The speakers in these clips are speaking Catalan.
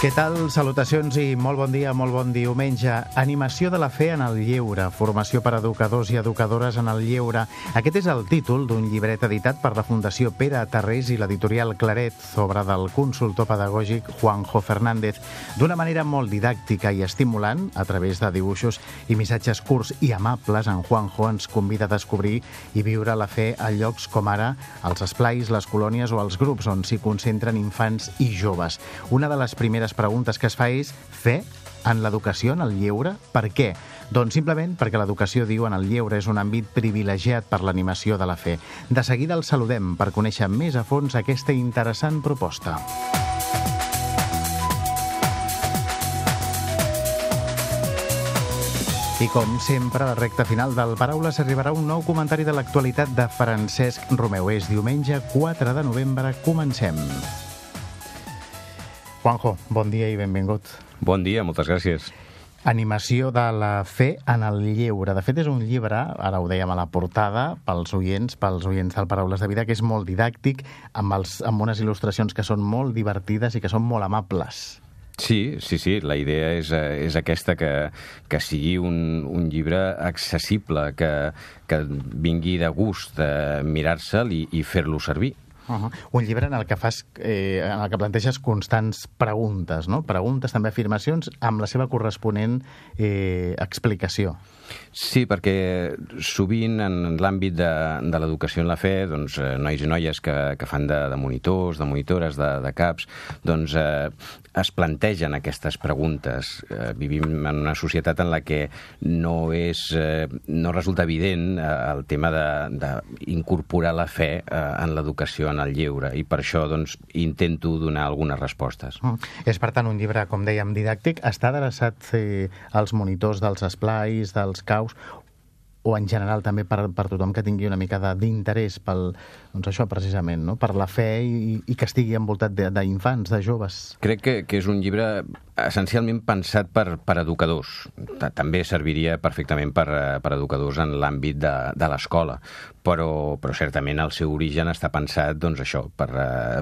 Què tal? Salutacions i molt bon dia, molt bon diumenge. Animació de la fe en el lleure, formació per educadors i educadores en el lleure. Aquest és el títol d'un llibret editat per la Fundació Pere Tarrés i l'editorial Claret, sobre del consultor pedagògic Juanjo Fernández, d'una manera molt didàctica i estimulant, a través de dibuixos i missatges curts i amables, en Juanjo ens convida a descobrir i viure la fe a llocs com ara els esplais, les colònies o els grups on s'hi concentren infants i joves. Una de les primeres les preguntes que es fa és fer en l'educació, en el lleure? Per què? Doncs simplement perquè l'educació, diu, en el lleure és un àmbit privilegiat per l'animació de la fe. De seguida el saludem per conèixer més a fons aquesta interessant proposta. I com sempre, a la recta final del Paraules arribarà un nou comentari de l'actualitat de Francesc Romeu. És diumenge 4 de novembre. Comencem. Juanjo, bon dia i benvingut. Bon dia, moltes gràcies. Animació de la fe en el lleure. De fet, és un llibre, ara ho dèiem a la portada, pels oients, pels oients del Paraules de Vida, que és molt didàctic, amb, els, amb unes il·lustracions que són molt divertides i que són molt amables. Sí, sí, sí, la idea és, eh, és aquesta, que, que sigui un, un llibre accessible, que, que vingui de gust eh, mirar-se'l i, i fer-lo servir. Uh -huh. Un llibre en el que fas, eh, en el que planteges constants preguntes, no? Preguntes, també afirmacions, amb la seva corresponent eh, explicació. Sí, perquè sovint en l'àmbit de, de l'educació en la fe, doncs, eh, nois i noies que, que fan de, de monitors, de monitores, de, de caps, doncs eh, es plantegen aquestes preguntes. Eh, vivim en una societat en la que no, és, eh, no resulta evident eh, el tema d'incorporar la fe eh, en l'educació, en el lleure, i per això doncs, intento donar algunes respostes. Mm. És, per tant, un llibre, com dèiem, didàctic. Està adreçat eh, als monitors dels esplais, dels caus, o en general també per, per tothom que tingui una mica d'interès pel, doncs això precisament, no? per la fe i, i que estigui envoltat d'infants, de, de joves. Crec que, que és un llibre essencialment pensat per, per educadors. També serviria perfectament per, per educadors en l'àmbit de, de l'escola, però, però certament el seu origen està pensat doncs, això per,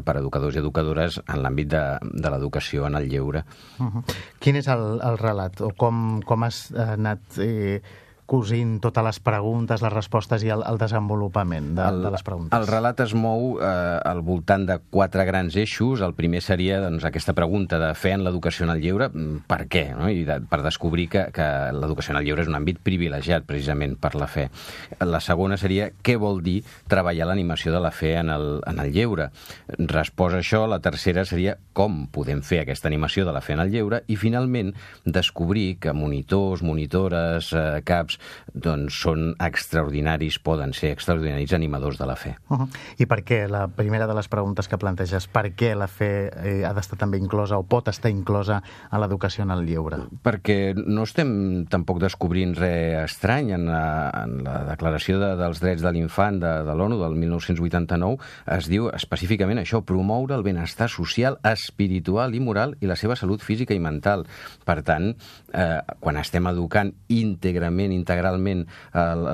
per educadors i educadores en l'àmbit de, de l'educació en el lleure. Uh -huh. Quin és el, el relat o com, com has anat... Eh, cosint totes les preguntes, les respostes i el, el desenvolupament de, el, de les preguntes. El relat es mou eh, al voltant de quatre grans eixos. El primer seria doncs, aquesta pregunta de fer en l'educació en el lleure, mm, per què? No? I de, per descobrir que, que l'educació en el lleure és un àmbit privilegiat precisament per la fe. La segona seria què vol dir treballar l'animació de la fe en el, en el lleure. Resposa això, la tercera seria com podem fer aquesta animació de la fe en el lleure i finalment descobrir que monitors, monitores, eh, caps doncs són extraordinaris, poden ser extraordinaris animadors de la fe. Uh -huh. I per què, la primera de les preguntes que planteges, per què la fe eh, ha d'estar també inclosa o pot estar inclosa a l'educació en el lleure? Perquè no estem tampoc descobrint res estrany en la, en la Declaració de, dels Drets de l'Infant de, de l'ONU del 1989 es diu específicament això, promoure el benestar social, espiritual i moral i la seva salut física i mental. Per tant, eh, quan estem educant íntegrament, integralment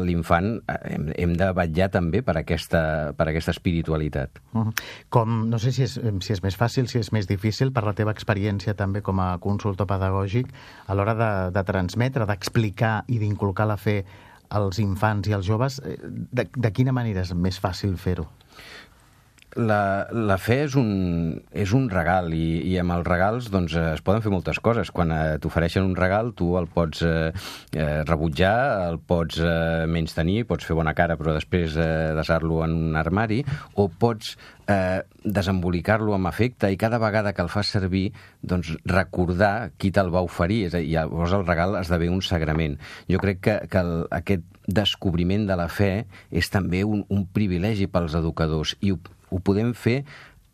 l'infant, eh, hem, hem de vetllar també per aquesta, per aquesta espiritualitat. Com, no sé si és, si és més fàcil, si és més difícil, per la teva experiència també com a consultor pedagògic, a l'hora de, de transmetre, d'explicar i d'inculcar la fe als infants i als joves, eh, de, de quina manera és més fàcil fer-ho? La, la fe és un, és un regal i, i amb els regals doncs, es poden fer moltes coses. Quan eh, t'ofereixen un regal, tu el pots eh, eh, rebutjar, el pots eh, menys tenir, pots fer bona cara però després eh, desar-lo en un armari, o pots eh, desembolicar-lo amb afecte i cada vegada que el fas servir doncs, recordar qui te'l va oferir. És a dir, llavors el regal esdevé un sagrament. Jo crec que, que el, aquest descobriment de la fe és també un, un privilegi pels educadors i ho podem fer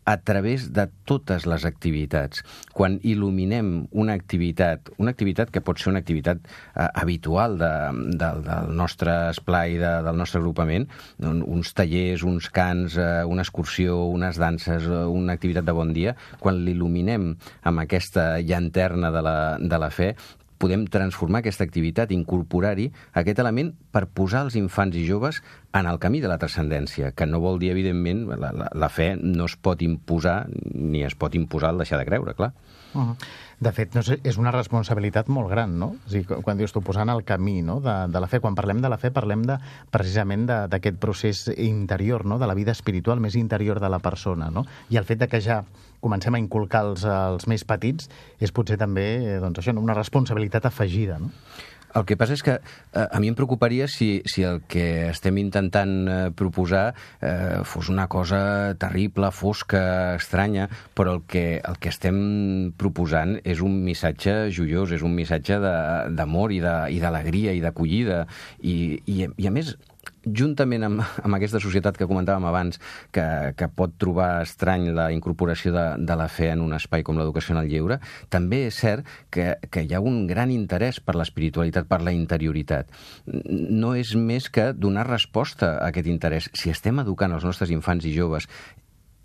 a través de totes les activitats. Quan il·luminem una activitat, una activitat que pot ser una activitat eh, habitual de, de, del nostre esplai, de, del nostre agrupament, uns tallers, uns cants, eh, una excursió, unes danses, eh, una activitat de bon dia, quan l'il·luminem amb aquesta llanterna de la, de la fe, podem transformar aquesta activitat, incorporar-hi aquest element per posar els infants i joves en el camí de la transcendència, que no vol dir, evidentment, la, la, la fe no es pot imposar, ni es pot imposar el deixar de creure, clar. Uh -huh. De fet, no sé, és una responsabilitat molt gran, no? O sigui, quan dius tu posant el camí no? de, de la fe, quan parlem de la fe parlem de, precisament d'aquest procés interior, no? de la vida espiritual més interior de la persona, no? I el fet de que ja comencem a inculcar els, els més petits és potser també doncs això, una responsabilitat afegida, no? El que passa és que eh, a mi em preocuparia si, si el que estem intentant eh, proposar eh, fos una cosa terrible, fosca, estranya, però el que, el que estem proposant és un missatge joiós, és un missatge d'amor i d'alegria i d'acollida. I, i, I a més, juntament amb, amb aquesta societat que comentàvem abans, que, que pot trobar estrany la incorporació de, de la fe en un espai com l'educació en el lleure, també és cert que, que hi ha un gran interès per l'espiritualitat, per la interioritat. No és més que donar resposta a aquest interès. Si estem educant els nostres infants i joves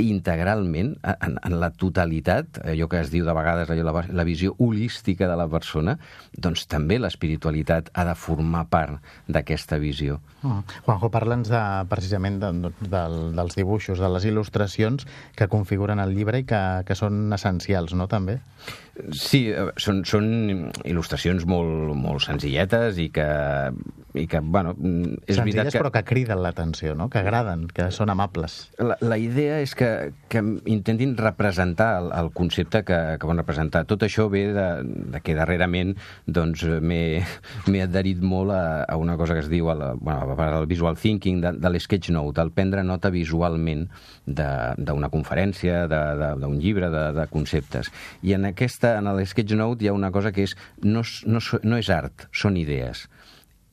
integralment, en, en la totalitat, allò que es diu de vegades allò, la, la visió holística de la persona, doncs també l'espiritualitat ha de formar part d'aquesta visió. Uh Juanjo, parla'ns de, precisament de, de, dels dibuixos, de les il·lustracions que configuren el llibre i que, que són essencials, no, també? Sí, eh, són, són il·lustracions molt, molt senzilletes i que, i que bueno, és Senzilles veritat que... però que criden l'atenció, no? que agraden, que són amables. La, la idea és que, que intentin representar el, el concepte que, que van representar. Tot això ve de, de que darrerament doncs, m'he adherit molt a, a una cosa que es diu el, bueno, el visual thinking, de, de l'sketch note, el prendre nota visualment d'una conferència, d'un llibre, de, de conceptes. I en aquesta aquesta, en el Sketch Note hi ha una cosa que és no, no, no és art, són idees.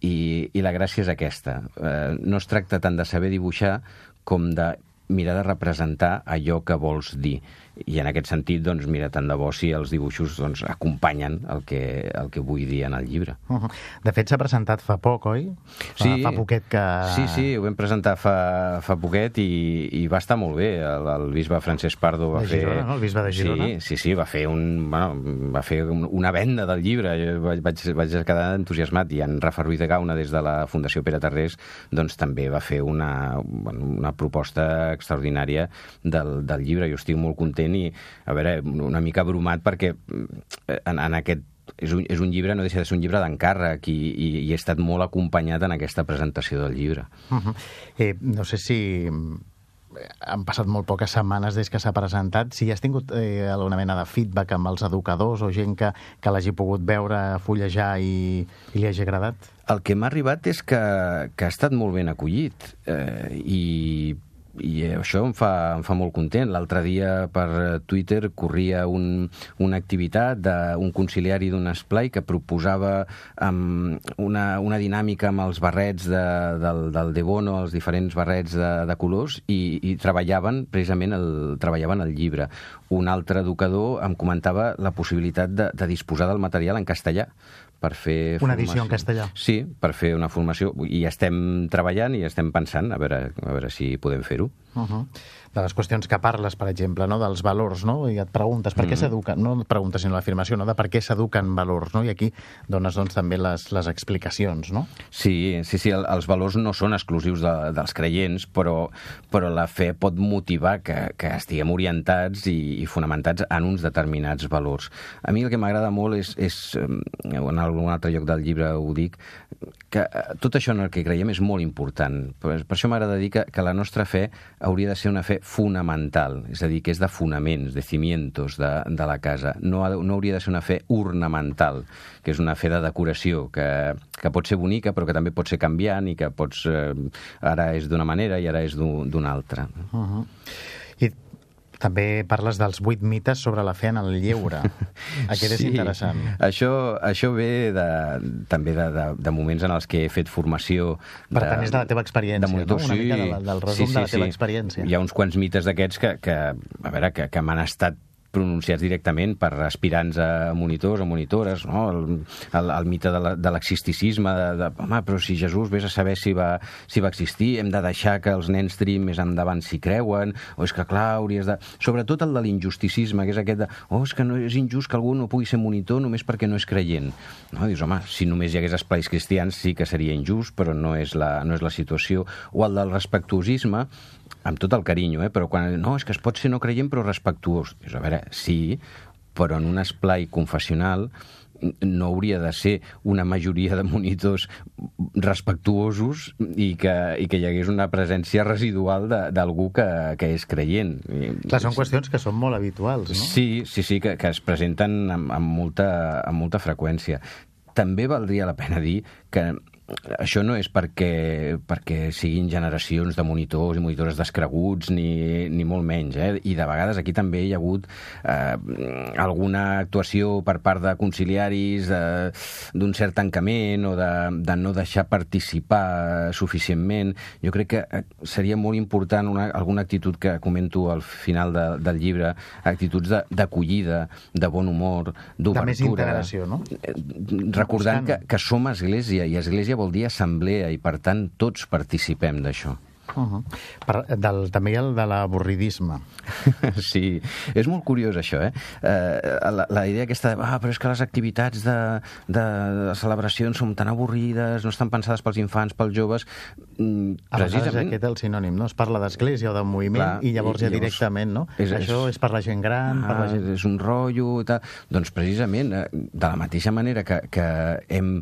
I, I la gràcia és aquesta. Eh, no es tracta tant de saber dibuixar com de mirar de representar allò que vols dir i en aquest sentit, doncs, mira, tant de bo si els dibuixos doncs, acompanyen el que, el que vull dir en el llibre. Uh -huh. De fet, s'ha presentat fa poc, oi? Fa, sí, fa poquet que... Sí, sí, ho vam presentar fa, fa poquet i, i va estar molt bé. El, el bisbe Francesc Pardo va de fer... Girona, no? El bisbe de Girona. Sí, sí, sí, va fer, un, bueno, va fer una venda del llibre. Jo vaig, vaig, vaig quedar entusiasmat i en Rafa Ruiz de Gauna, des de la Fundació Pere Tarrés, doncs també va fer una, una proposta extraordinària del, del llibre. Jo estic molt content i, a veure, una mica bromat perquè eh, en, en aquest és un, és un llibre, no deixa de ser un llibre d'encàrrec i, i, i he estat molt acompanyat en aquesta presentació del llibre. Uh -huh. eh, no sé si eh, han passat molt poques setmanes des que s'ha presentat. Si has tingut eh, alguna mena de feedback amb els educadors o gent que, que l'hagi pogut veure, fullejar i, i li hagi agradat? El que m'ha arribat és que, que ha estat molt ben acollit eh, i i això em fa, em fa molt content. L'altre dia per Twitter corria un, una activitat d'un conciliari d'un esplai que proposava um, una, una dinàmica amb els barrets de, del, del De Bono, els diferents barrets de, de colors, i, i treballaven precisament el, treballaven el llibre. Un altre educador em comentava la possibilitat de, de disposar del material en castellà per fer... Una edició formació. en castellà. Sí, per fer una formació. I estem treballant i estem pensant a veure, a veure si podem fer-ho. Uh -huh de les qüestions que parles, per exemple, no? dels valors, no? i et preguntes per què mm. s'eduquen, no et preguntes sinó l'afirmació, no? de per què s'eduquen valors, no? i aquí dones doncs, també les, les explicacions. No? Sí, sí, sí, el, els valors no són exclusius de, dels creients, però, però la fe pot motivar que, que estiguem orientats i, i fonamentats en uns determinats valors. A mi el que m'agrada molt és, és, en algun altre lloc del llibre ho dic, que eh, tot això en el que creiem és molt important. Per, per això m'agrada dir que, que la nostra fe hauria de ser una fe fonamental, és a dir, que és de fonaments, de cimientos de, de la casa. No, ha, no hauria de ser una fe ornamental, que és una fe de decoració, que, que pot ser bonica però que també pot ser canviant i que pots, eh, ara és d'una manera i ara és d'una altra. Uh -huh. I També parles dels vuit mites sobre la fe en el lleure. Aquest és interessant. Això, això ve de, també de, de, de moments en els que he fet formació... De, per tant, és de la teva experiència, de monitor, no? Una sí, mica de del resum sí, sí, de la teva sí. experiència. Hi ha uns quants mites d'aquests que, que, a veure, que, que m'han estat pronunciats directament per aspirants a monitors o monitores, no? el, el, el mite de l'existicisme, de, de, home, però si Jesús vés a saber si va, si va existir, hem de deixar que els nens triïn més endavant si creuen, o és que, clar, hauries de... Sobretot el de l'injusticisme, que és aquest de, oh, és que no és injust que algú no pugui ser monitor només perquè no és creient. No? Dius, home, si només hi hagués esplais cristians sí que seria injust, però no és la, no és la situació. O el del respectuosisme, amb tot el carinyo, eh? però quan... No, és que es pot ser no creient però respectuós. Dius, a veure, sí, però en un esplai confessional no hauria de ser una majoria de monitors respectuosos i que, i que hi hagués una presència residual d'algú que, que és creient. Clar, són qüestions que són molt habituals, no? Sí, sí, sí, que, que es presenten amb, amb, molta, amb molta freqüència. També valdria la pena dir que això no és perquè, perquè siguin generacions de monitors i monitores descreguts, ni, ni molt menys. Eh? I de vegades aquí també hi ha hagut eh, alguna actuació per part de conciliaris d'un cert tancament o de, de no deixar participar suficientment. Jo crec que eh, seria molt important una, alguna actitud que comento al final de, del llibre, actituds d'acollida, de, de bon humor, d'obertura. De més integració, no? Eh, recordant que, que som església, i església vol dir assemblea, i per tant tots participem d'això. Uh -huh. per, del, també hi ha el de l'avorridisme. Sí, és molt curiós això, eh? eh la, la idea aquesta de, ah, però és que les activitats de, de, de celebracions són tan avorrides, no estan pensades pels infants, pels joves... Mm, a precisament... aquest és el sinònim, no? Es parla d'església o de moviment Clar, i llavors i, ja directament, no? És, això és, per la gent gran... Ah, per la gent... És un rotllo i tal. Doncs precisament, eh, de la mateixa manera que, que hem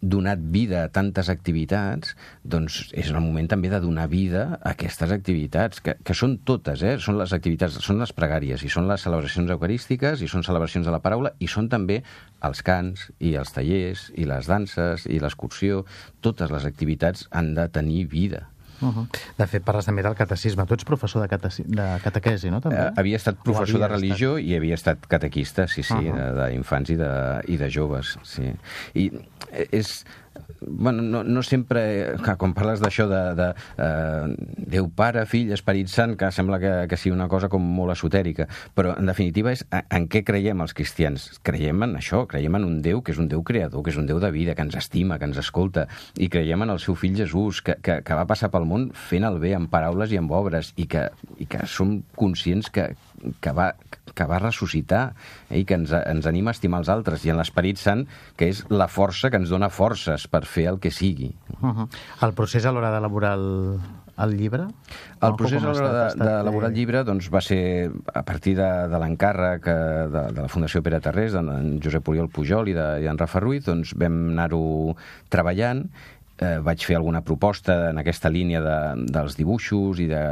donat vida a tantes activitats, doncs és el moment també de donar vida vida a aquestes activitats, que, que són totes, eh? són les activitats, són les pregàries, i són les celebracions eucarístiques, i són celebracions de la paraula, i són també els cants, i els tallers, i les danses, i l'excursió, totes les activitats han de tenir vida. Uh -huh. De fet, parles també del catecisme. Tu ets professor de, cate de catequesi, no? També? Uh, havia estat professor havia de religió estat... i havia estat catequista, sí, sí, uh -huh. d'infants i, de, i de joves, sí. I és bueno, no, no sempre, que quan parles d'això de, de uh, Déu Pare, Fill, Esperit Sant, que sembla que, que sigui una cosa com molt esotèrica, però en definitiva és en, en què creiem els cristians? Creiem en això, creiem en un Déu que és un Déu creador, que és un Déu de vida, que ens estima, que ens escolta, i creiem en el seu fill Jesús, que, que, que va passar pel món fent el bé amb paraules i amb obres, i que, i que som conscients que, que va, que va ressuscitar eh, i que ens, ens anima a estimar els altres, i en l'Esperit Sant, que és la força que ens dona forces per fer el que sigui. Uh -huh. El procés a l'hora d'elaborar el, el llibre? El procés a l'hora d'elaborar de, el llibre doncs, va ser a partir de, de l'encàrrec eh, de, de la Fundació Pere Tarrés, d'en Josep Oriol Pujol i d'en Rafa Ruiz, doncs vam anar-ho treballant eh, vaig fer alguna proposta en aquesta línia de, dels dibuixos i de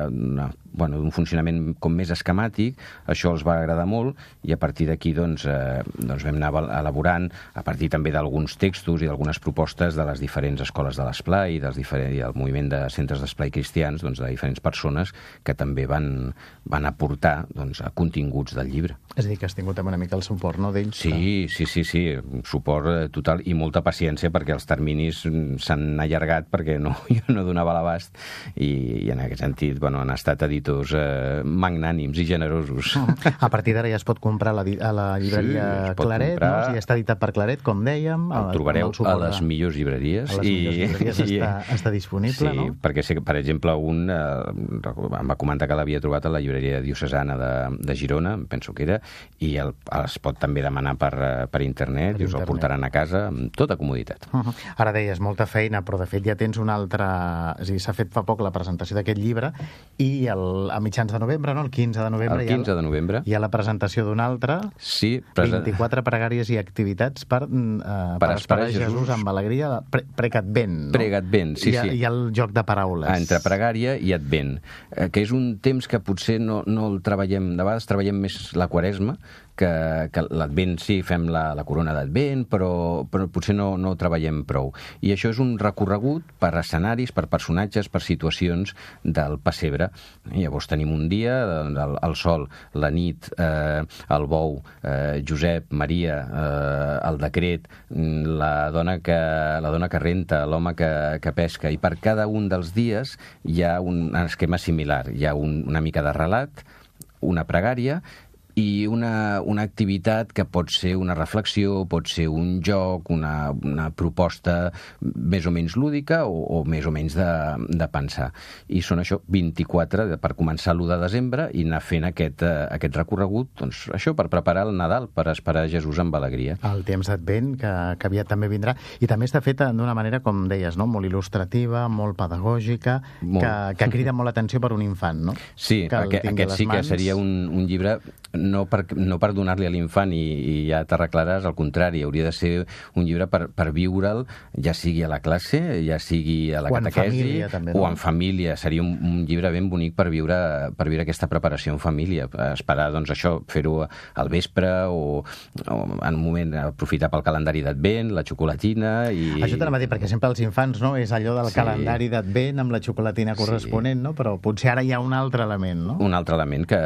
bueno, d'un funcionament com més esquemàtic, això els va agradar molt i a partir d'aquí doncs, eh, doncs vam anar elaborant, a partir també d'alguns textos i d'algunes propostes de les diferents escoles de l'esplai i, dels diferents, i del moviment de centres d'esplai cristians, doncs, de diferents persones que també van, van aportar doncs, a continguts del llibre. És a dir, que has tingut una mica el suport no, d'ells? Sí, que... sí, sí, sí, suport eh, total i molta paciència perquè els terminis s'han allargat perquè no, jo no donava l'abast i, i en aquest sentit bueno, han estat a editors eh, magnànims i generosos. A partir d'ara ja es pot comprar a la, a la llibreria sí, Claret, comprar... no? Si està editat per Claret, com dèiem. El trobareu el a les millors llibreries. A les millors i, llibreries i, està, està disponible, sí, no? Sí, perquè sé que, per exemple, un eh, em va comentar que l'havia trobat a la llibreria diocesana de, de Girona, penso que era, i el, es pot també demanar per, eh, per internet per i us internet. el portaran a casa amb tota comoditat. Uh -huh. Ara deies, molta feina, però de fet ja tens una altra... És a dir, s'ha fet fa poc la presentació d'aquest llibre i el, a mitjans de novembre, no? El 15 de novembre. El 15 de novembre. Hi ha la presentació d'un altre. Sí. Presa... 24 pregàries i activitats per, eh, per, per esperar Jesús, Jesús amb alegria. Pre Pregadvent, no? Pregadvent, sí, hi ha, sí. Hi ha el joc de paraules. Entre pregària i advent, eh, que és un temps que potser no, no el treballem, de vegades treballem més la quaresma, que, que l'Advent sí, fem la, la corona d'Advent, però, però potser no, no treballem prou. I això és un recorregut per escenaris, per personatges, per situacions del pessebre. Llavors tenim un dia, el, el sol, la nit, eh, el bou, eh, Josep, Maria, eh, el decret, la dona que, la dona que renta, l'home que, que pesca, i per cada un dels dies hi ha un esquema similar. Hi ha un, una mica de relat, una pregària i una, una activitat que pot ser una reflexió, pot ser un joc, una, una proposta més o menys lúdica o, o més o menys de, de pensar. I són això, 24 per començar l'1 de desembre i anar fent aquest, uh, aquest recorregut, doncs això, per preparar el Nadal, per esperar Jesús amb alegria. El temps d'Advent, que, que aviat també vindrà, i també està feta d'una manera, com deies, no? molt il·lustrativa, molt pedagògica, molt. Que, que crida molt l'atenció per un infant, no? Sí, que aquest, aquest sí que seria un, un llibre no per, no per donar-li a l'infant i, i ja t'arreglaràs, al contrari, hauria de ser un llibre per, per viure'l, ja sigui a la classe, ja sigui a la o catequesi, família, també, no? o en família. Seria un, un llibre ben bonic per viure, per viure aquesta preparació en família, esperar, doncs, això, fer-ho al vespre o, o en un moment aprofitar pel calendari d'Advent, la xocolatina i... Això t'anava a dir, perquè sempre els infants, no?, és allò del sí. calendari d'Advent amb la xocolatina corresponent, sí. no?, però potser ara hi ha un altre element, no? Un altre element que,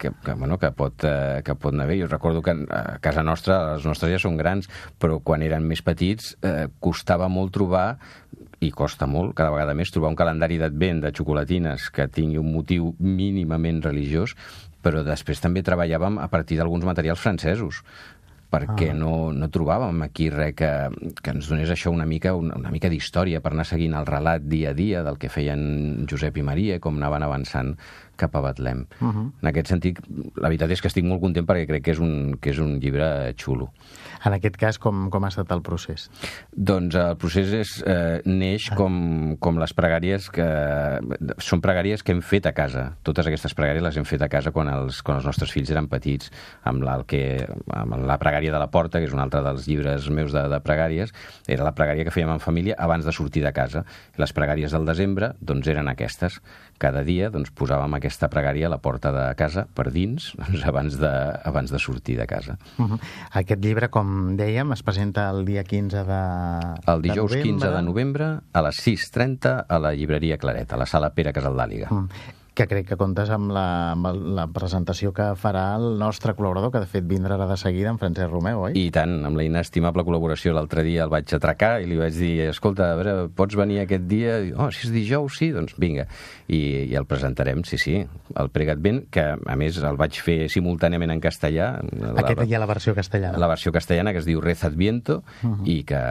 que, que, bueno, que pot, eh, que pot anar bé. Jo recordo que a casa nostra, les nostres ja són grans, però quan eren més petits eh, costava molt trobar i costa molt, cada vegada més, trobar un calendari d'advent de xocolatines que tingui un motiu mínimament religiós, però després també treballàvem a partir d'alguns materials francesos perquè ah. no, no trobàvem aquí res que, que ens donés això una mica, una, una mica d'història per anar seguint el relat dia a dia del que feien Josep i Maria, com anaven avançant cap a Betlem. Uh -huh. En aquest sentit, la veritat és que estic molt content perquè crec que és un, que és un llibre xulo. En aquest cas, com, com ha estat el procés? Doncs el procés és, eh, neix ah. com, com les pregàries que... Són pregàries que hem fet a casa. Totes aquestes pregàries les hem fet a casa quan els, quan els nostres fills eren petits, amb la, que, amb la pregària de la porta, que és un altre dels llibres meus de, de pregàries, era la pregària que fèiem en família abans de sortir de casa. Les pregàries del desembre, doncs, eren aquestes. Cada dia, doncs, posàvem aquesta pregària a la porta de casa, per dins, doncs, abans, de, abans de sortir de casa. Uh -huh. Aquest llibre, com dèiem, es presenta el dia 15 de El dijous de 15 de novembre a les 6.30 a la llibreria Claret, a la sala Pere Casaldàliga. Uh -huh que crec que comptes amb la, amb la presentació que farà el nostre col·laborador, que de fet vindrà de seguida, en Francesc Romeu, oi? I tant, amb la inestimable col·laboració. L'altre dia el vaig atracar i li vaig dir, escolta, a veure, pots venir aquest dia? I, oh, si és dijous, sí, doncs vinga. I, i el presentarem, sí, sí, el Pregat Ben, que a més el vaig fer simultàniament en castellà. Aquest hi ha la versió castellana. La versió castellana, que es diu Reza Adviento, uh -huh. i, que,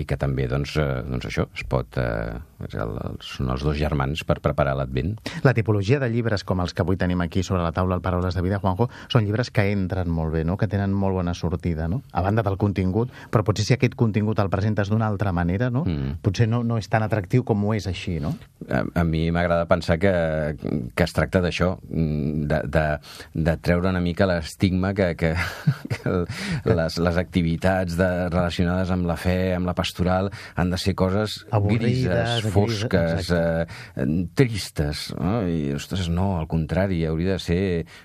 i que també, doncs, eh, doncs això, es pot... Eh, el, són els dos germans per preparar l'Advent. La tipologia de llibres com els que avui tenim aquí sobre la taula al Paraules de Vida, Juanjo, són llibres que entren molt bé, no? que tenen molt bona sortida, no? a banda del contingut, però potser si aquest contingut el presentes d'una altra manera, no? Mm. potser no, no és tan atractiu com ho és així, no? A, a mi m'agrada pensar que, que es tracta d'això, de, de, de treure una mica l'estigma que, que, que les, les activitats de, relacionades amb la fe, amb la pastoral, han de ser coses Avorrides, grises, fosques, eh, tristes. No? I, ostres, no, al contrari, hauria de, ser,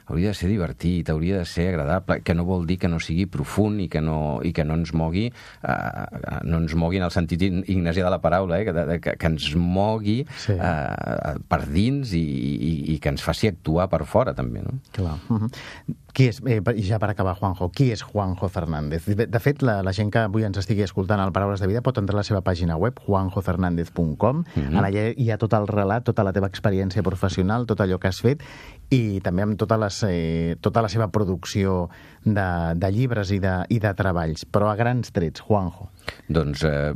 hauria de ser divertit, hauria de ser agradable, que no vol dir que no sigui profund i que no, i que no ens mogui, eh, no ens mogui en el sentit ignasià de la paraula, eh, que, que, que ens mogui sí. eh, per dins i, i, i que ens faci actuar per fora, també. No? Clar. Uh -huh. Qui és, eh, I ja per acabar, Juanjo, qui és Juanjo Fernández? De, de fet, la, la gent que avui ens estigui escoltant al Paraules de Vida pot entrar a la seva pàgina web, juanjofernández.com. Mm -hmm. En allà hi ha tot el relat, tota la teva experiència professional, tot allò que has fet, i també amb tota, les, eh, tota la seva producció de, de llibres i de, i de treballs. Però a grans trets, Juanjo. Doncs eh,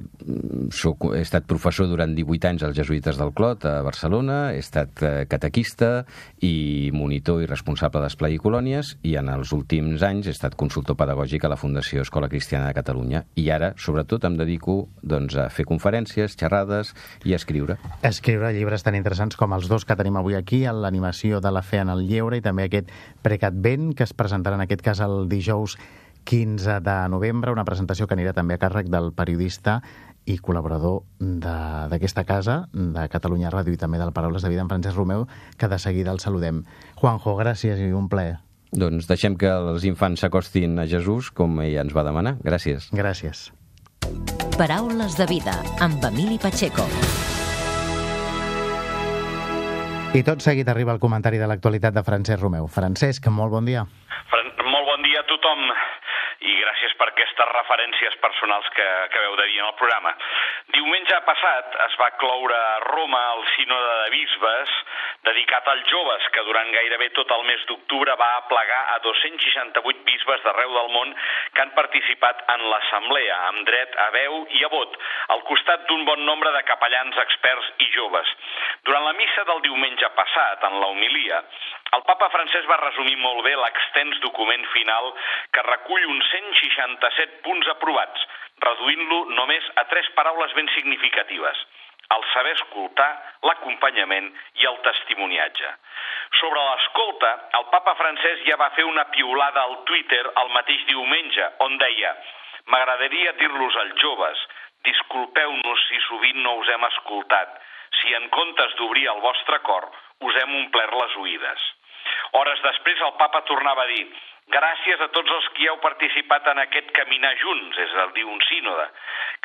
soc, he estat professor durant 18 anys als Jesuïtes del Clot a Barcelona, he estat eh, catequista i monitor i responsable d'Esplai i Colònies, i en els últims anys he estat consultor pedagògic a la Fundació Escola Cristiana de Catalunya. I ara, sobretot, em dedico doncs, a fer conferències, xerrades i a escriure. Escriure llibres tan interessants com els dos que tenim avui aquí, l'animació de la fe en el lleure i també aquest Precat Vent, que es presentarà en aquest cas el dijous 15 de novembre, una presentació que anirà també a càrrec del periodista i col·laborador d'aquesta casa, de Catalunya Ràdio i també del Paraules de Vida, en Francesc Romeu, que de seguida el saludem. Juanjo, gràcies i un plaer. Doncs deixem que els infants s'acostin a Jesús, com ell ens va demanar. Gràcies. Gràcies. Paraules de vida, amb Emili Pacheco. I tot seguit arriba el comentari de l'actualitat de Francesc Romeu. Francesc, molt bon dia. Fran molt bon dia a tothom i gràcies per aquestes referències personals que acabeu de dir en el programa. Diumenge passat es va cloure a Roma el sínode de bisbes dedicat als joves, que durant gairebé tot el mes d'octubre va aplegar a 268 bisbes d'arreu del món que han participat en l'assemblea, amb dret a veu i a vot, al costat d'un bon nombre de capellans experts i joves. Durant la missa del diumenge passat, en la homilia, el papa francès va resumir molt bé l'extens document final que recull uns 167 punts aprovats, reduint-lo només a tres paraules ben significatives el saber escoltar, l'acompanyament i el testimoniatge. Sobre l'escolta, el papa francès ja va fer una piulada al Twitter el mateix diumenge, on deia «M'agradaria dir-los als joves, disculpeu-nos si sovint no us hem escoltat, si en comptes d'obrir el vostre cor us hem omplert les oïdes». Hores després el papa tornava a dir Gràcies a tots els que heu participat en aquest caminar junts, és a dir, un sínode.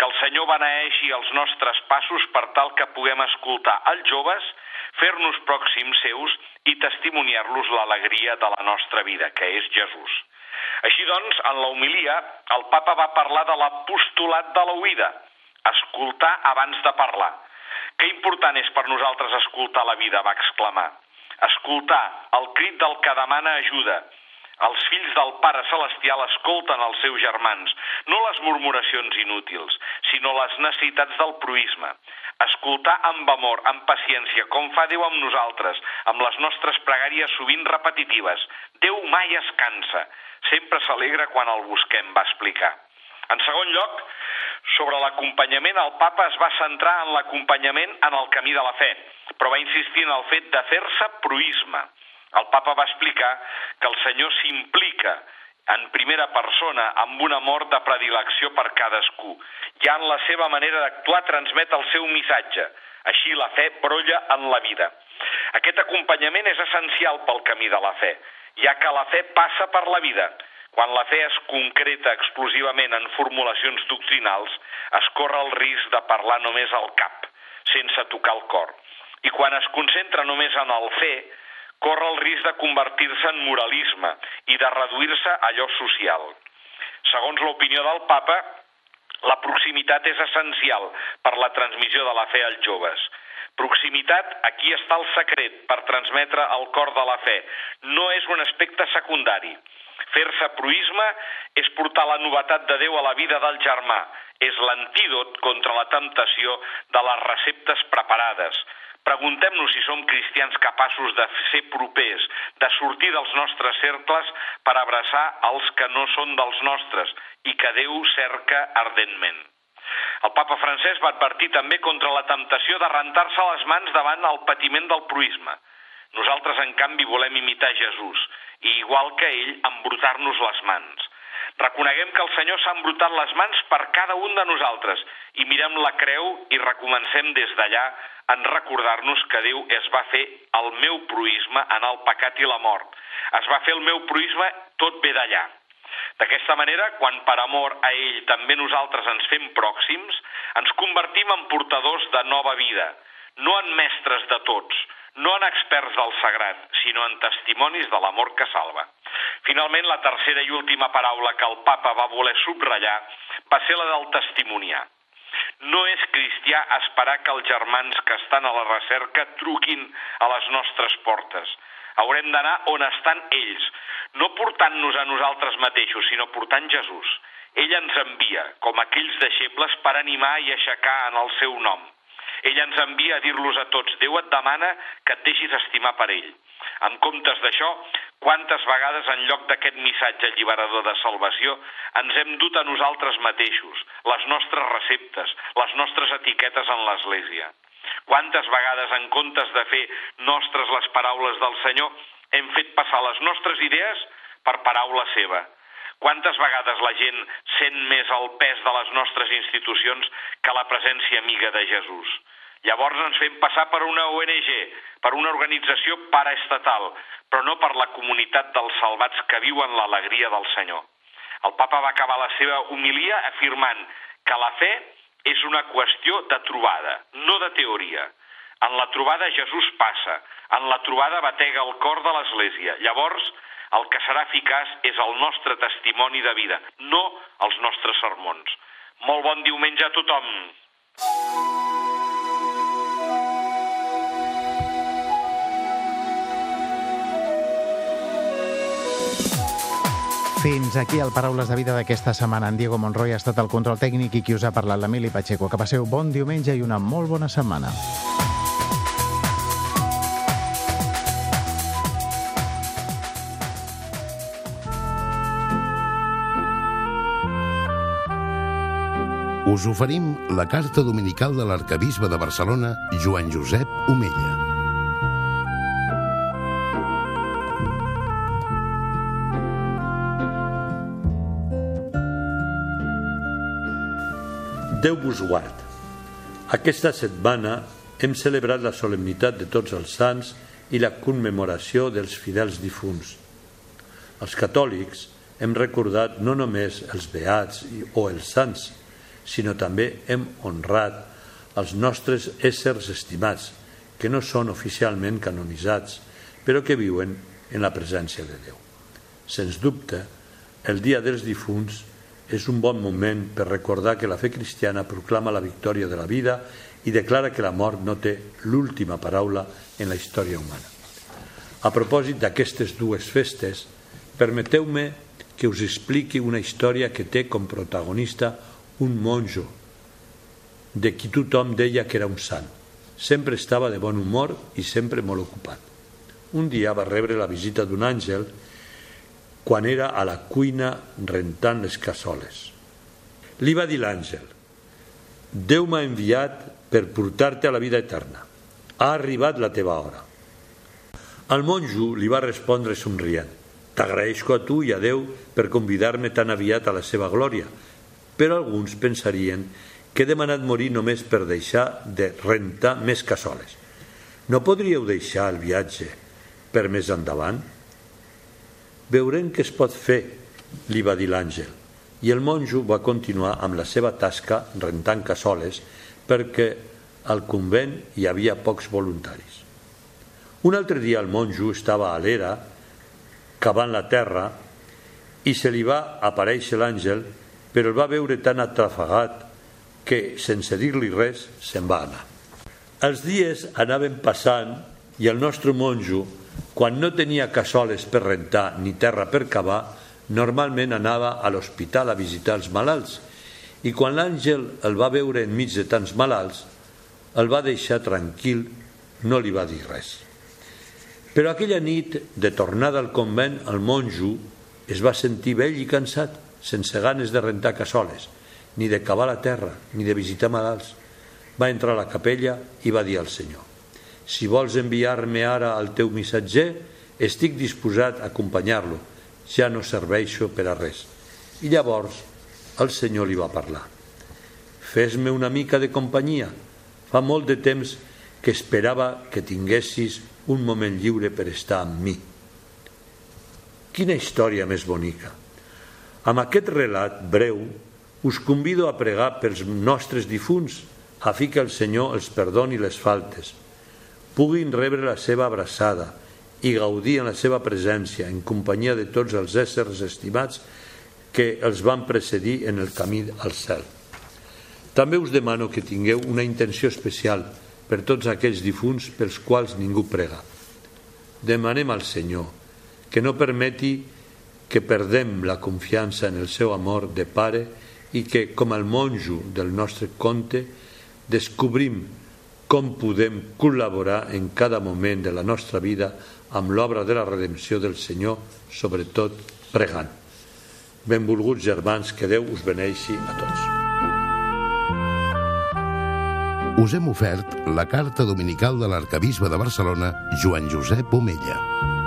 Que el Senyor beneeixi els nostres passos per tal que puguem escoltar els joves, fer-nos pròxims seus i testimoniar-los l'alegria de la nostra vida, que és Jesús. Així doncs, en la homilia, el papa va parlar de l'apostolat de l'oïda, escoltar abans de parlar. Que important és per nosaltres escoltar la vida, va exclamar. Escoltar el crit del que demana ajuda, els fills del Pare Celestial escolten els seus germans, no les murmuracions inútils, sinó les necessitats del proisme. Escoltar amb amor, amb paciència, com fa Déu amb nosaltres, amb les nostres pregàries sovint repetitives. Déu mai es cansa, sempre s'alegra quan el busquem, va explicar. En segon lloc, sobre l'acompanyament, el papa es va centrar en l'acompanyament en el camí de la fe, però va insistir en el fet de fer-se proisme. El papa va explicar que el Senyor s'implica en primera persona amb un amor de predilecció per cadascú. Ja en la seva manera d'actuar transmet el seu missatge. Així la fe brolla en la vida. Aquest acompanyament és essencial pel camí de la fe, ja que la fe passa per la vida. Quan la fe es concreta exclusivament en formulacions doctrinals, es corre el risc de parlar només al cap, sense tocar el cor. I quan es concentra només en el fer, corre el risc de convertir-se en moralisme i de reduir-se a allò social. Segons l'opinió del papa, la proximitat és essencial per la transmissió de la fe als joves. Proximitat, aquí està el secret per transmetre el cor de la fe. No és un aspecte secundari. Fer-se proisme és portar la novetat de Déu a la vida del germà. És l'antídot contra la temptació de les receptes preparades, Preguntem-nos si som cristians capaços de ser propers, de sortir dels nostres cercles per abraçar els que no són dels nostres i que Déu cerca ardentment. El papa francès va advertir també contra la temptació de rentar-se les mans davant el patiment del proisme. Nosaltres, en canvi, volem imitar Jesús i, igual que ell, embrutar-nos les mans. Reconeguem que el Senyor s'ha embrutat les mans per cada un de nosaltres i mirem la creu i recomencem des d'allà en recordar-nos que Déu es va fer el meu proisme en el pecat i la mort. Es va fer el meu proisme tot ve d'allà. D'aquesta manera, quan per amor a ell també nosaltres ens fem pròxims, ens convertim en portadors de nova vida, no en mestres de tots, no en experts del sagrat, sinó en testimonis de l'amor que salva. Finalment, la tercera i última paraula que el papa va voler subratllar va ser la del testimoniar. No és cristià esperar que els germans que estan a la recerca truquin a les nostres portes. Haurem d'anar on estan ells, no portant-nos a nosaltres mateixos, sinó portant Jesús. Ell ens envia, com aquells deixebles, per animar i aixecar en el seu nom. Ell ens envia a dir-los a tots, Déu et demana que et deixis estimar per ell. En comptes d'això, quantes vegades en lloc d'aquest missatge alliberador de salvació ens hem dut a nosaltres mateixos, les nostres receptes, les nostres etiquetes en l'Església. Quantes vegades en comptes de fer nostres les paraules del Senyor hem fet passar les nostres idees per paraula seva. Quantes vegades la gent sent més el pes de les nostres institucions que la presència amiga de Jesús? Llavors ens fem passar per una ONG, per una organització paraestatal, però no per la comunitat dels salvats que viuen l'alegria del Senyor. El papa va acabar la seva homilia afirmant que la fe és una qüestió de trobada, no de teoria. En la trobada Jesús passa, en la trobada batega el cor de l'Església. Llavors, el que serà eficaç és el nostre testimoni de vida, no els nostres sermons. Molt bon diumenge a tothom! Fins aquí el Paraules de Vida d'aquesta setmana. En Diego Monroy ha estat el control tècnic i qui us ha parlat, l'Emili Pacheco. Que passeu bon diumenge i una molt bona setmana. Us oferim la carta dominical de l'arcabisbe de Barcelona, Joan Josep Omella. Déu vos guard. Aquesta setmana hem celebrat la solemnitat de tots els sants i la commemoració dels fidels difunts. Els catòlics hem recordat no només els beats o els sants, sinó també hem honrat els nostres éssers estimats, que no són oficialment canonitzats, però que viuen en la presència de Déu. Sens dubte, el Dia dels Difunts és un bon moment per recordar que la fe cristiana proclama la victòria de la vida i declara que la mort no té l'última paraula en la història humana. A propòsit d'aquestes dues festes, permeteu-me que us expliqui una història que té com protagonista un monjo, de qui tothom deia que era un sant. Sempre estava de bon humor i sempre molt ocupat. Un dia va rebre la visita d'un àngel quan era a la cuina rentant les cassoles. Li va dir l'àngel, Déu m'ha enviat per portar-te a la vida eterna. Ha arribat la teva hora. El monjo li va respondre somrient, T'agraeixo a tu i a Déu per convidar-me tan aviat a la seva glòria, però alguns pensarien que he demanat morir només per deixar de rentar més cassoles. No podríeu deixar el viatge per més endavant? Veurem què es pot fer, li va dir l'àngel. I el monjo va continuar amb la seva tasca rentant cassoles perquè al convent hi havia pocs voluntaris. Un altre dia el monjo estava a l'era cavant la terra i se li va aparèixer l'àngel però el va veure tan atrafagat que, sense dir-li res, se'n va anar. Els dies anaven passant i el nostre monjo quan no tenia cassoles per rentar ni terra per cavar, normalment anava a l'hospital a visitar els malalts i quan l'àngel el va veure enmig de tants malalts, el va deixar tranquil, no li va dir res. Però aquella nit, de tornada al convent, el monjo es va sentir vell i cansat, sense ganes de rentar cassoles, ni de cavar la terra, ni de visitar malalts. Va entrar a la capella i va dir al Senyor si vols enviar-me ara al teu missatger, estic disposat a acompanyar-lo. Ja no serveixo per a res. I llavors el Senyor li va parlar. Fes-me una mica de companyia. Fa molt de temps que esperava que tinguessis un moment lliure per estar amb mi. Quina història més bonica! Amb aquest relat breu us convido a pregar pels nostres difunts a fi que el Senyor els perdoni les faltes, puguin rebre la seva abraçada i gaudir en la seva presència en companyia de tots els éssers estimats que els van precedir en el camí al cel. També us demano que tingueu una intenció especial per tots aquells difunts pels quals ningú prega. Demanem al Senyor que no permeti que perdem la confiança en el seu amor de pare i que, com el monjo del nostre conte, descobrim com podem col·laborar en cada moment de la nostra vida amb l'obra de la redempció del Senyor, sobretot pregant. Benvolguts germans, que Déu us beneixi a tots. Us hem ofert la carta dominical de l'arcabisbe de Barcelona, Joan Josep Omella.